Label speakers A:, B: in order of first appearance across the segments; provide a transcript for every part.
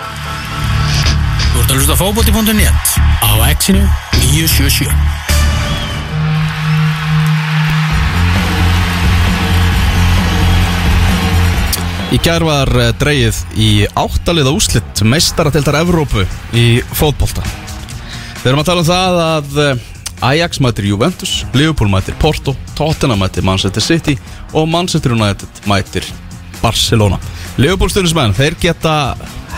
A: Þú ert að hlusta á fótbolti.net á exinu 977
B: Í gær var eh, dreigið í áttaliða úslitt meistaratiltar Evrópu í fótbolta. Við erum að tala um það að eh, Ajax mætir Juventus, Liverpool mætir Porto, Tottenham mætir Manchester City og Manchester United mætir Barcelona. Liverpool stundismenn, þeir geta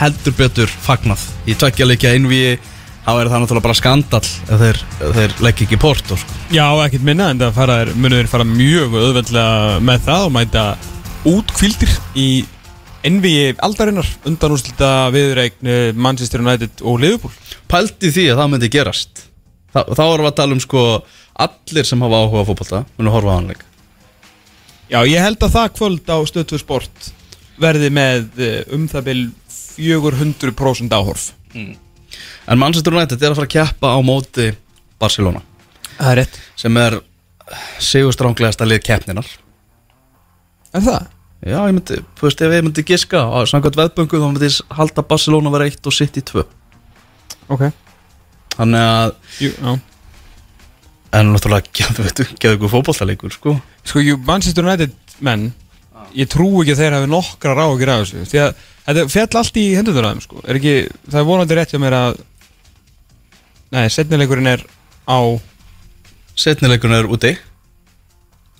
B: heldur betur fagnað. Í tveggjarleikja einvíi þá er það náttúrulega bara skandal ef þeir, þeir leggja ekki í Porto sko.
C: Já, ekkert minna en það fara, munur fara mjög auðveldlega með það og mæta útkvildir í NVI aldarinnar undan úrslita viðreikn Manchester United og Liverpool.
B: Pældi því að það myndi gerast. Þa, Þá erum við að tala um sko allir sem hafa áhuga á fótbolta munu horfa á hann leik.
C: Já, ég held að það kvöld á Stöðtvö Sport verði með eh, um það bil 400% áhorf.
B: En Manchester United er að fara að keppa á móti Barcelona.
C: Það er rétt.
B: Sem er sigurstránglegasta lið keppninar
C: Er það?
B: Já, ég myndi, þú veist, ef ég myndi giska á samkvæmt veðböngu þá myndi ég halda Barcelona vera 1 og City 2
C: Ok.
B: Þannig að,
C: Jú, já.
B: En náttúrulega geðu geðu ykkur fótbollalegur, sko.
C: Sko, jú, Manchester United menn Ég trú ekki að þeir hafi nokkra ráðugir af þessu. Því að þetta fjall allt í henduður þeim sko. Er ekki, það er vonandi rétt hjá mér að Nei, setnilegurinn er á
B: Setnilegun er úti.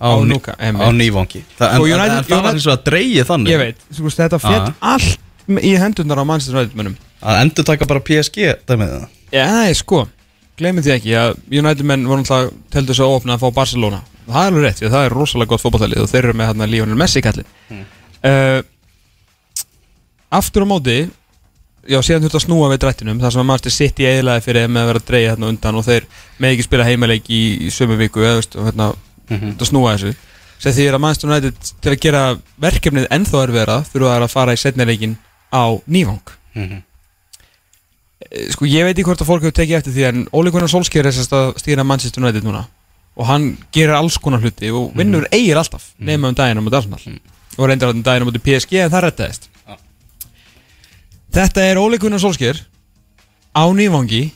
C: Á
B: Ný-
C: Núka,
B: á nývangi. Það, en,
C: Sko,
B: en,
C: United-
B: en það var eins og að dreigi þannig.
C: Ég veit, sko, þetta fjall
B: Ah.
C: allt í hendunar á Manchester United mönnum
B: Að endur taka bara PSG dæmið það.
C: Já, sko, gleymið því ekki að United menn voru náttúrulega teldur svo óopna að fá Barcelona. Það er alveg rétt, að það er rosalega gott fótballtalið og þeir eru með hérna Lionel Messi kallin uh, Aftur á móti Já, síðan þurfti að snúa við drættinum þar sem að Manchester City eðlaði fyrir með að vera að dreigja hérna undan og þeir með ekki spila heimaleik í, í sömu viku eða, veist, og hérna, þetta snúa þessu. Sem því að Manchester United til að gera verkefnið ennþá erfiðara þurfa þær að fara í setnileikin á nývang. Eh, sko ég veit ekki hvort að fólk hefur tekið eftir því en Óli Gunnar Solskjær er sérst að stýra Manchester United núna. Og hann gerir alls konar hluti og vinnur eigir alltaf nema um daginn á mútið Arsenal. Og reyndar um daginn á mútið PSG en það rettaðist Þetta er Óli Gunnar Solskjær á nývangi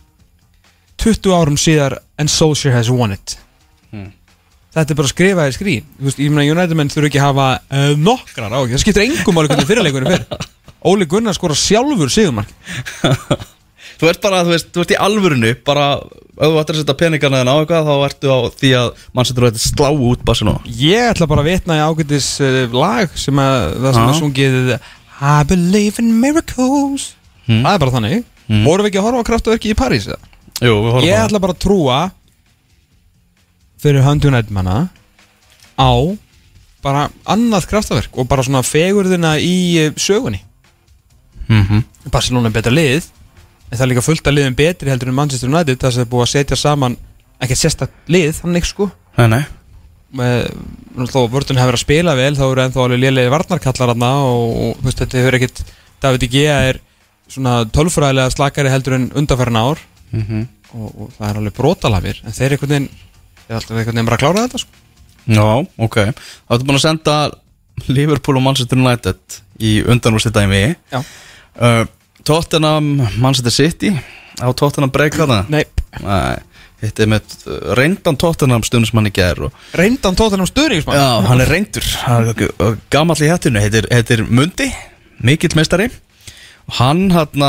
C: 20 árum síðar en Solskjær has won it. Þetta er bara að skrifa í skrín veist, Ég meina United menn þurfa ekki að hafa uh, nokkrar á Það skiptir engum máli hvernig fyrirleikunum fyrir Óli Gunnar skora sjálfur sigumark
B: Þú ert bara, þú veist, þú ert í alvörinu bara, ef þú ættir að setja peningana þinn á eitthvað þá ertu á því að Manchester United slá út Barcelona
C: Ég ætla bara að vitna í ágætis uh, lag sem að það sem að sungið I believe in miracles
B: Hmm.
C: Það er bara þannig mm. Vorum við ekki að horfa á kraftaverki í París? eða?
B: Jú, við horfum
C: Ég
B: á
C: ætla bara að trúa fyrir höndu nættmanna á bara annað kraftaverk og bara svona fegurðina í eh, sögunni
B: Mhm.
C: Barcelona er betra lið en það er líka fullt að liðum betri heldur en Manchester United það sem er búið að setja saman ekkert sérstakt lið, þannig sko
B: Nei, nei
C: með, þó að vörðun hefur að spila vel þá eru ennþá alveg lélega varnarkallar hann og, og veist, þetta hefur ekkert David Igea er svona tölfræðilega slakari heldur en undanfærin ár
B: Mhm.
C: og, og það er alveg brotalafir en þeir einhvern veginn þeir er alltaf einhvern veginn bara að klára þetta sko.
B: Já, ok Það ertu búin að senda Liverpool og Manchester United í undanúrstæðdæmi
C: Já.
B: uh, Tottenham, Manchester City. Á Tottenham break hana
C: Nei,
B: hitt er með uh, reyndan Tottenham stundismann í gær og
C: reyndan tóttanum störingsmann
B: Já, hann er reyndur. Hann er g- Gamall í hættinu, heitir, heitir Mundi Mikill meistari. Og hann hann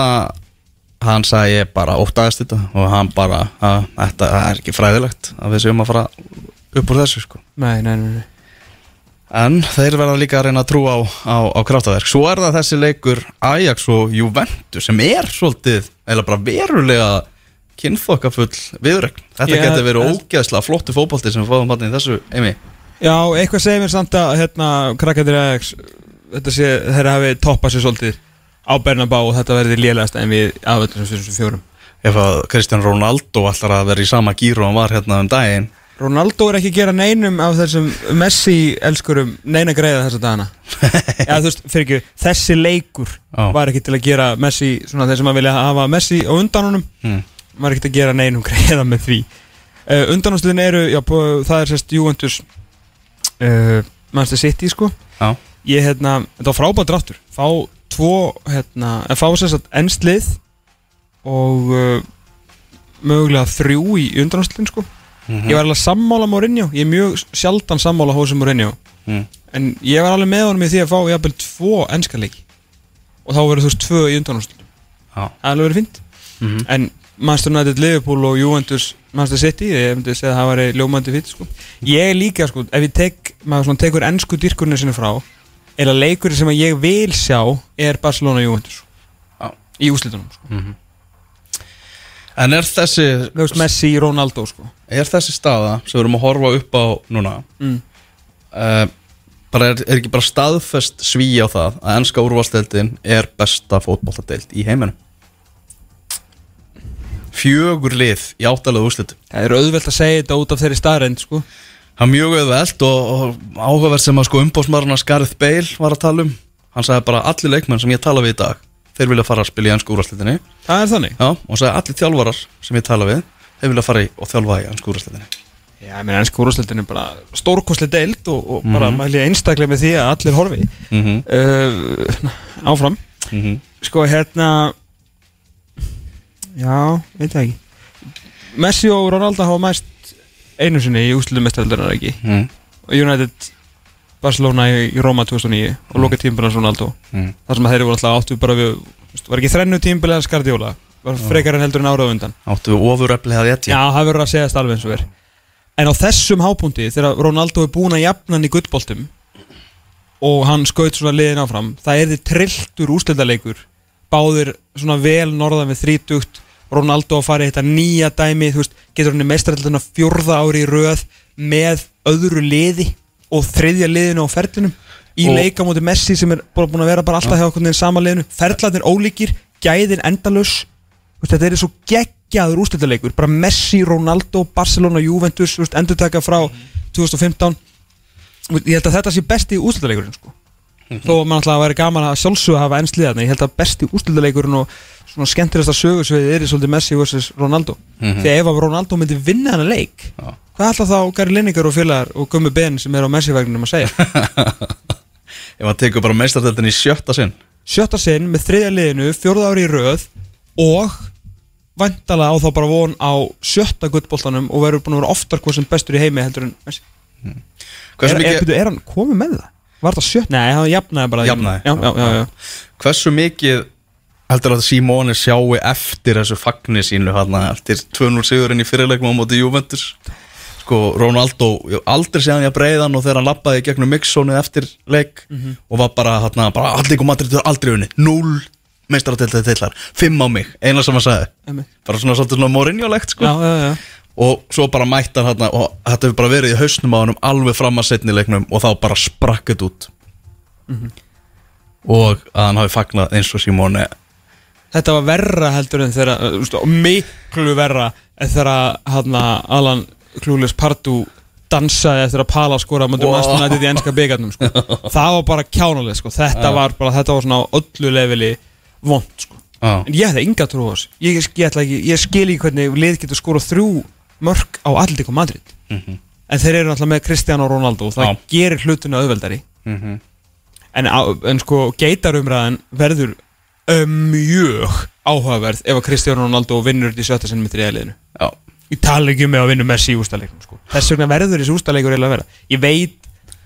B: Hann sagði ég bara óttagast þetta. Og hann bara, að, þetta er ekki fræðilegt Að við séum að fara upp úr þessu sko.
C: Nei, nei, nei, nei.
B: En þeir verða líka að reyna að trúa á, á, á kraftaverk. Svo er það þessi leikur Ajax og Juventus Sem er svolítið, eða bara verulega kynþokkafull viðregn Þetta
C: Ég-
B: getur verið ógeðslega flottu fótbolti sem við fáum hann í þessu, Emi
C: Já, eitthvað segir mér samt að hérna, krakkandir Ajax þetta sé, þeir hafi toppað sér svolítið á Bernabá og þetta verði lélegast en við aföldum þessum fjórum.
B: Ef að Kristján Ronaldo ætlar að vera í sama gíru og hann var hérna um daginn
C: Ronaldo er ekki að gera neinum af þessum Messi elskurum neina greiða þessa dagana þú veist, ekki, þessi leikur
B: Já.
C: var ekki til að gera Messi svona þeir sem að vilja hafa Messi á undan honum
B: Mm.
C: var ekki til að gera neinum greiða með því uh, Undanúsliðin eru, já, það er sérst Juventus uh, Manchester City, sko
B: Já.
C: Ég, hérna, þetta var frábært dráttur Fá tvo hérna, að fá sér satt ennslið og uh, mögulega þrjú í undanástlinn sko ég var alveg sammála Mourinho ég er mjög sjaldan sammála Jose Mourinho
B: Mm.
C: en ég var alveg með honum í því að fá jafnvel tvo ennska leiki og þá verður þú veist tvö í undanástlinn
B: Já.
C: það er alveg verið fínt
B: Mhm.
C: en Manchester United, Liverpool og Juventus Manchester City, ég myndi segja að það væri ljómandi fínt sko. ég líka sko ef ég tek, maður tekur ennsku dyrkurinn sinni frá eða leikur sem ég vil sjá er Barcelona Juventus
B: Já.
C: í úslitunum sko.
B: En er þessi,
C: veist Messi, Ronaldo sko.
B: er þessi staða sem við erum að horfa upp á núna
C: mm.
B: uh, bara er, er ekki bara staðfest sví á það að ennska úrvalsteldin er besta fótbolladeild í heiminum fjögur lið í áttalega úrslitum
C: það er auðvelt að segja þetta út af þeirri staðrend sko.
B: það er mjög auðvelt og, og áhugavert sem að sko umbósmarna Skarð Beil var að tala um hann sagði bara allir leikmenn sem ég tala við í dag þeir vilja fara að spila í ennsku úrvalstildinni
C: það er þannig.
B: Já, og sagði allir þjálfarar sem ég tala við þeir vilja fara í og þjálfa í ennsku úrvalstildinni
C: Já, ég meina ennsku úrúslitin er bara stórkosli deild og, og bara mæli einstaklega með því að allir horfi.
B: Mm -hmm.
C: uh, áfram.
B: Mm -hmm.
C: Sko hérna Já, veit það ekki. Messi og Ronaldo hafa mæst einu sinni í úslutum mestaröldunar ekki?
B: Mm
C: og United Barcelona í, í Roma 2009 og loka tímbilans Ronaldo.
B: -hmm.
C: þar sem þeir voru alltaf áttu bara við var ekki þrennu tímbilans Skardiola var frekar en heldur en árað undan?
B: Áttu við ofuröflið að etja
C: Já, það verður að segja alveg eins og er. En á þessum hápunkti þegar Ronaldo er búin að jafna hann í guttboltum og hann skaut svona liðin áfram það er þið trilltur úrslitaleikur. Báðir svona vel norðan við þrítugt. Ronaldo að fara í þetta nýja dæmi veist, getur hann í meistarallina fjórða ári í röð með öðru liði og þriðja liðinu á ferlinum í leika móti Messi sem er búin að vera bara alltaf hjá okkur sama liðinu ferlarnir ólíkir, gæðin veist, þetta er svo geggjaður úrslitaleikur bara Messi, Ronaldo, Barcelona, Juventus endurtaka frá 2015 Þú veist, ég held að þetta sé besti úrslitaleikurinn sko. þó að mann alltaf að væri gaman að sjálfsögðu að hafa ensliðarna, ég held að besti úrslitaleikurinn og svona skemmtilegsta sögursveið er svolítið Messi vs. Ronaldo
B: Mhm.
C: þegar ef að Ronaldo myndi vinna hana leik
B: Já.
C: Hvað er alltaf þá Gary Lineker og félagar og Gummi Ben sem er á Messi-vagninum að segja
B: Ef hann tekur bara meistardeldin í sjötta sinn
C: sjötta sinn með þriðja liðinu, fjórða ári í röð og væntalega á þá bara von á sjötta guttboltanum og verður búin að vera oftar hvað sem bestur í heimi heldur en Messi
B: Hversu
C: er,
B: mikið,
C: er, er hann komið með það? Var það sjötta? Nei, hann jafnaði bara
B: Jafnaði.
C: já, já, já, já.
B: hversu mikið heldur að Simone sjáu eftir þessu fagni sínu hana, eftir 2-0 sigurinn í fyrirleikum á móti Juventus sko Ronaldo aldrei séð hann ég að breiðan og þegar hann lappaði gegnum mixónu eftir leik og var bara, hana, bara allir kom aldrei, aldrei unni 0 meistaratildaði tillar 5 á mig, eina sem hann sagði.
C: Einmitt.
B: bara svona svolítið svona morinjólegt sko.
C: Já, já, já.
B: og svo bara mætti hann og þetta hefur bara verið í hausnum á hann alveg fram að setni leiknum og þá bara sprakkið út. Og að hann hafi fagnað eins og Simone.
C: Þetta var verra heldur en og miklu verra en þegar hann Alan Klúles Partu dansaði eftir að Pala skora mútið
B: Wow.
C: wow. mannstuna í enska byggarnum sko. það var bara kjánuleg sko. þetta var bara, þetta var svona á öllu leveli vond sko. en ég hefði enga trú á þessu ég, ég, ætla ekki, ég skil ekki hvernig lið getur skora þrjú mörg á Atletico Madrid
B: Mhm.
C: en þeir eru alltaf með Cristiano Ronaldo og það
B: Já.
C: gerir hlutuna auðveldari
B: mm
C: en, á, en sko geitarumræðan verður mjög áhugaverð ef að Cristiano Ronaldo vinnur í sjötta sinn með þriðaliðinu
B: Já,
C: ég tala ekki um með að vinna Messi í ústaleiknum sko. þess vegna verður þessi ústaleikur eiginlega að vera ég veit,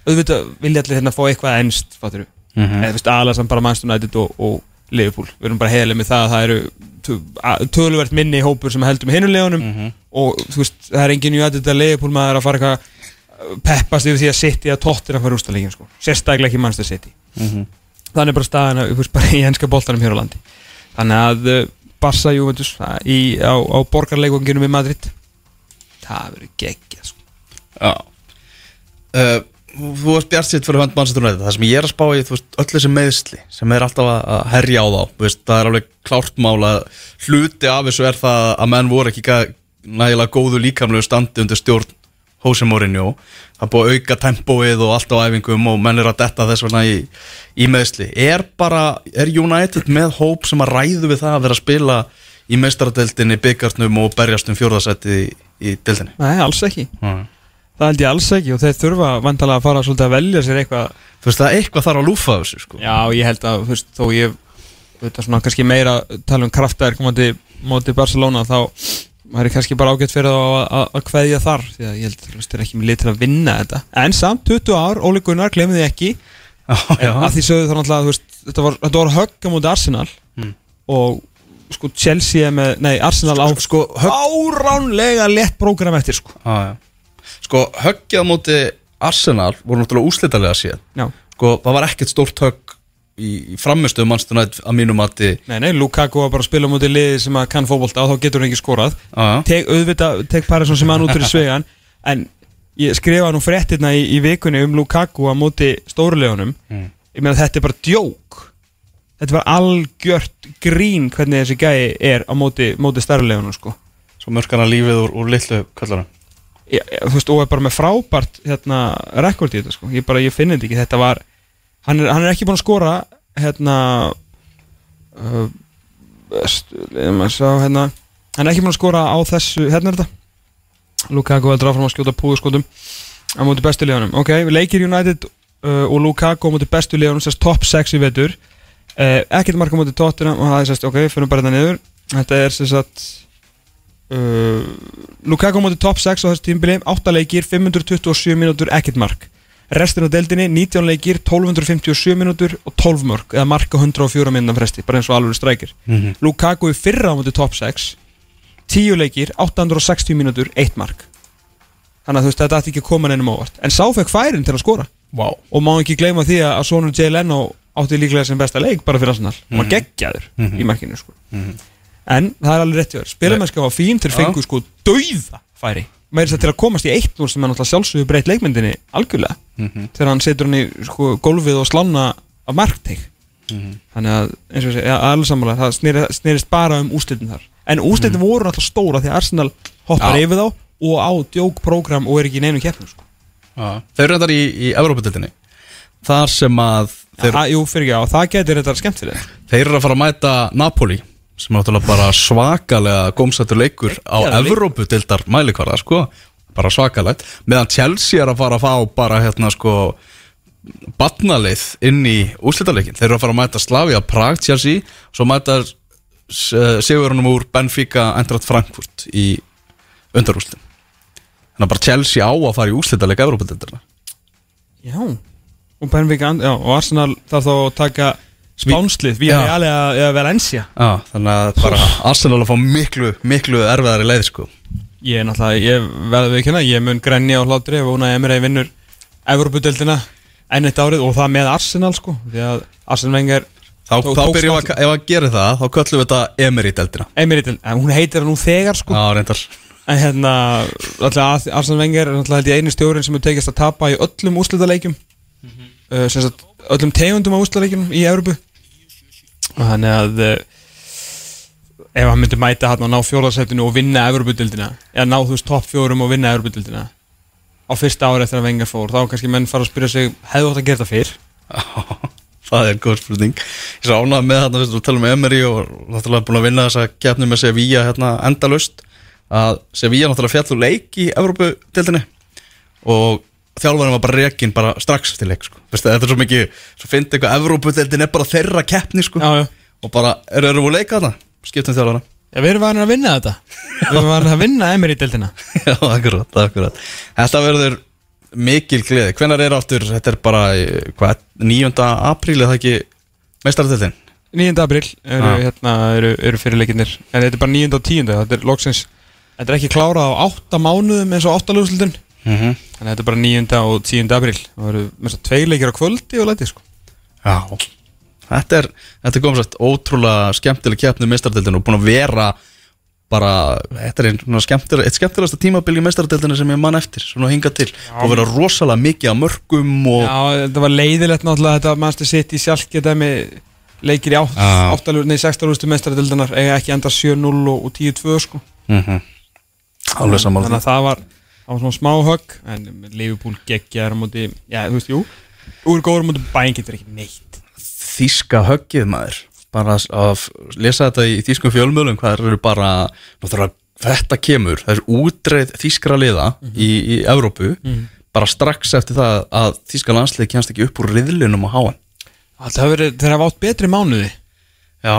C: auðvitað vilja allir hérna fá eitthvað ennst, fattur
B: Mhm.
C: eða þú veist, aðalega samt bara Manchester United og, og Liverpool, við erum bara heiðileg með það að það eru tö- að- töluvert minni hópur sem heldur með hinulegunum
B: Mhm.
C: og þú veist, það er engin United að Liverpool maður að fara eitthvað peppast yfir því að City að tóttir að fara ústaleikin sko. sérstaklega ekki Manchester City
B: Mhm.
C: þannig er bara staðan að, bara í henska boltanum hér á landi þannig að uh, Barca Juventus í, á, á borgarleikunginum í Madrid. Það verður geggja sko.
B: Já. Uh, Þú varst bjart sitt fyrir hönd United. Það sem ég er að spá í, veist, öll þessi meðsli sem er alltaf að- herja á þá veist, það er alveg klárt mál að hluti af þessu er það að menn voru ekki ga- nægilega góðu líkamlegu standi undir stjórn Jose Mourinho það er búið að auka tempóið og allt á æfingum og menn er að detta þess vegna í, í meðsli er bara, er United með hóp sem að ræðu við það að vera að spila í meistaradeldinni, byggartnum og berjast um fjórðasetti í, í deildinni
C: Nei, alls ekki
B: mm.
C: það held ég alls ekki og þeir þurfa vantalega að fara svolítið að velja sér eitthvað
B: Þú veist, það eitthvað þar að lúfa þessu sko.
C: Já, ég held að, þú veist, þó ég þetta svona kannski meira tala um kraftaðir komandi móti Barcelona þá maður er kannski bara ágætt fyrir að, að, að kveðja þar því að ég held að það er ekki með lið til að vinna þetta. En samt 20 ár, Óli Gunnar, glemði því ekki. Að því sögðu þá náttúrulega, þetta var, var högg á móti Arsenal.
B: Mm.
C: og sko Chelsea er með, nei, Arsenal á
B: Sko, högg
C: áránlega lett prógram eftir sko.
B: Já. Sko, höggið á móti Arsenal voru náttúrulega úslitalega síðan.
C: Já,
B: Sko, það var ekkert stórt högg í, framistu mannstunætt að mínu mati.
C: Nei, nei, Lukaku var bara að spila á móti liði sem að kann fótbolta og þá getur hann ekki skorað. Tek, auðvitað, tek Parisson sem hann út fyrir svegan en ég skrifa nú fréttirna í, í vikunni um Lukaku á móti stórulegunum
B: Mm.
C: ég meina þetta er bara djók. Þetta var algjört grín hvernig þessi gæi er á móti, móti stærlegunum sko.
B: Svo mörkana lífið úr, úr litlu
C: ég, þú veist, og er bara með frábært hérna, rekord í þetta sko. Ég, bara, ég finn þetta ekki, þetta var hann er, hann er ekki búin að skora hérna uh, að sjá hérna. Hann er ekki búin að skora á þessu hérna er þetta. Lukaku heldur áfram að skjóta púðskotum á móti bestu liðanum ok, leikir United uh, og Lukaku á móti bestu liðanum sérst top 6 í vetur. Uh, ekkert marka móti tóttina og það er sérst, ok, fyrir bara þetta niður. Þetta er sérst uh, Lukaku á móti top 6 á þessu tímbili 8 leikir, 527 mínútur ekkert mark restin af deildinni 19 leikir, 1257 mínútur og 12 mörg, eða marka 104 minna fresti, bara eins og alveg strækir.
B: Mhm.
C: Lukaku í fyrra á móti top 6 10 leikir, 860 mínútur 1 mark. Þannig að þú veist, þetta ætti ekki að koma neinum ávart en sá fekk færin til að skora.
B: Vá.
C: Og má ekki gleyma því að sonur Jay Leno átti líklega sem besta leik bara fyrir Arsenal. Hann var geggjaður
B: Mhm.
C: í markinu sko. en það er alveg rétt í þér. Spilamennska var fín til fengu sko dauða færi. Með þess að til að komast í eitt sem er náttúrulega sjálfsögur breytt leikmyndinni algjörlega þegar hann setur hann í sko, gólfið og slána af markteg. Þannig að eins og ja, alveg sammála. Það sneri, snerist bara um úslitin þar. En úslitin voru náttúrulega stóra því að Arsenal hoppar
B: Já.
C: yfir þá og á djókprogram og er ekki í neinu keppnum sko.
B: Já. Þeir eru þetta í, í Evrópadeildinni Þar sem að þeir,
C: ja, jú, fyrir ekki á, það getur þetta skemmtilegt.
B: Þeir eru að fara að mæta Napoli sem er náttúrulega bara svakalega gómsættur leikur á. Evrópudeildar mælikvarða sko, bara svakalegt meðan Chelsea er að fara að fá bara hérna sko batnalið inn í úrslitaleikin þeir eru að fara að mæta Slavia Prag Chelsea svo mæta uh, sigurunum úr Benfica Eintracht Frankfurt í undarúslim þannig að bara Chelsea á að fara í úrslitaleik Evrópudeildarna
C: Já. Og Benfica, já, og Arsenal þarf þá að taka spánslið Við erum alveg að, Valencia.
B: Já, þannig að bara Arsenal að fá miklu, miklu erfiðari leið sko
C: Ég er náttúrulega, ég verði við ekki hérna. Ég mun grenja á hlátri ef hún að Emre vinnur Evropudeldina enn eitt árið og það með Arsenal sko. Því að Arsenal vengar
B: Þá,
C: Tók-
B: þá byrjum við að, ef að gera það, þá köllum við þetta Emery-deldina
C: Emre, hún heitir það nú þegar sko.
B: Já, reyndar.
C: En hérna, alltaf Arsenal vengar er náttúrulega eini stjórin sem hefur tekist að tapa í öllum úrslitaleikjum. Uh, sem sagt, öllum tegundum á úrslitaleikjum í Evropu og þannig að uh, ef hann myndi mæta hann og ná fjóðarsættinu og vinna Evropudildina eða ná þú veist topp fjórum og vinna Evropudildina á fyrsta ári eftir að vengar fór þá kannski menn fara að spyrja sig hefðu átt að gera þetta fyrr
B: Það er góð spurning Ég svo ánægð með þarna, við talum með Emery og náttúrulega búin að vinna þessa keppni með Sevilla hérna endalaust að Sevilla náttúrulega fjall úr leik í Evrópu-deildinni og þjálfarinn var bara rekin bara strax til leik sko. Þetta er svo mikið, svo finnst eitthvað Evrópu-deildin er bara þeirra keppni sko.
C: já.
B: og bara, eru þeir að leika þarna? Skiptum þjálfarna
C: Já, við erum varin að vinna þetta Við erum varin að vinna Emery-dildina
B: Já, akkurat, akkurat Þetta verður mikil gleði Hvenær er áttur, þetta er bara eh, hvað, 9. apríl eða ekki meistarðildin
C: 9. apríl eru,
B: Já.
C: hérna, eru, eru fyrirleikinnir En þetta er bara 9. og 10. Þetta er loksins Þetta er ekki klárað á 8 mánuðum eins og 8 lögslutun
B: mm -hmm.
C: Að þetta er bara 9. og 10. apríl Það eru með svo tvei leikir á kvöldi og læti sko.
B: Já Þetta er, þetta er komið sætt ótrúlega skemmtileg keppni meistarðildin og búin að vera bara, þetta er einn skemmtileg, eitt skemmtilegasta tímabil í meistarðildinu sem ég man eftir, svona hinga til. Og vera rosalega mikið að mörgum og
C: Já, þetta var leiðilegt náttúrulega Þetta mannstu sitt í sjálf geta með leikir í átt. 8, nei 16 úrstu mestaradildanar eiga ekki enda 7-0 og, og 10-2 sko.
B: mm alveg
C: Þannig
B: sammála
C: að það var, það var svona smá högg En Liverpool geggjaður á móti Já, þú veist, jú. Úr góður á móti bæn getur ekki neitt
B: þíska höggið maður. Bara að lesa þetta í þískum fjölmjölum hvað eru bara þetta kemur, það er útreið þískra liða í, í Evrópu. Bara strax eftir það að Þíska landslið kemst ekki upp úr riðlinum á háan
C: Það hafa verið, þeir hafa átt betri mánuði.
B: Já,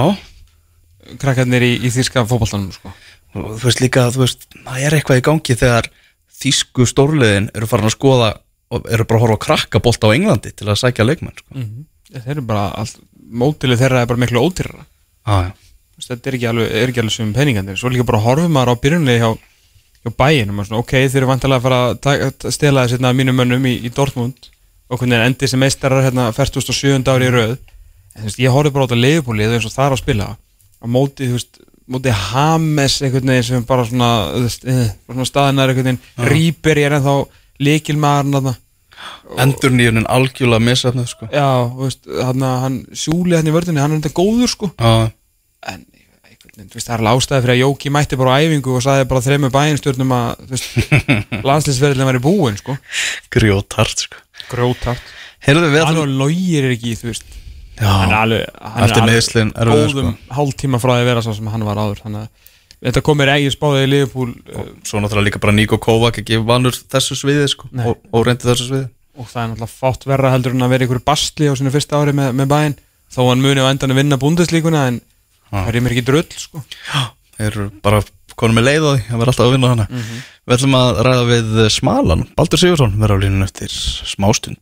C: krakkarnir í, í þýska fótballtanum sko.
B: þú veist líka þú veist, það er eitthvað í gangi þegar Þísku stórliðin eru farin að skoða og eru bara að horfa að krakka bolta á Englandi til að sækja leikmenn sko.
C: mm Þeir eru bara, allt, mótilið þeirra er bara miklu ótyrra
B: ah,
C: Þetta er ekki alveg, er ekki alveg sem peningandir Svo líka bara horfum maður á byrjunlega hjá, hjá bæinum svona, Ok, þeir eru vantilega að fara að að stela þess hérna mínum mönnum í, í Dortmund og hvernig er endið sem meistarar hérna 47. ári í röð. En þú veist, ég horfði bara á þetta leifbúlið eins og er að spila. Á móti, þú veist, móti Hames einhvern veginn sem bara svona, þú veist, eh, svona staðinar einhvern veginn. Rýper ég er ennþá líkilmaðurinn þarna
B: Endur nýjunin algjörlega misafnið sko.
C: Já, veist, hann, hann Sjúli hann í vördunni, hann er enda góður sko.
B: Ah,
C: en einhvern veist, það er alveg ástæði fyrir að Jóki mætti bara á æfingu og sagði bara þremur bæinstjórnum að, landslýsverðin væri búinn, sko.
B: Grjótart sko. Við
C: Hann og logir er ekki, þú veist. Hann er
B: Já,
C: alveg, hann er alveg
B: meiðslin erfiður,
C: góðum hálftíma frá að vera svo sem hann var áður þannig að þetta komir eigin spáðið í Liverpool uh,
B: svo náttúrulega líka bara Níko Kovac ekki vanur þessu sviði sko, og, og reyndi þessu sviði.
C: Og það er náttúrulega fátt verra heldur en að vera ykkur bastli á sínu fyrsta ári með, með bæinn þó hann muni á endan að vinna búndeslíkuna en það er mér ekki drull, sko.
B: Þeir eru bara konum með leið á því að vera alltaf að vinna hana
C: Mhm.
B: Við ætlum að ræða við Smalan. Baldur Sigursson verður á línun eftir smástund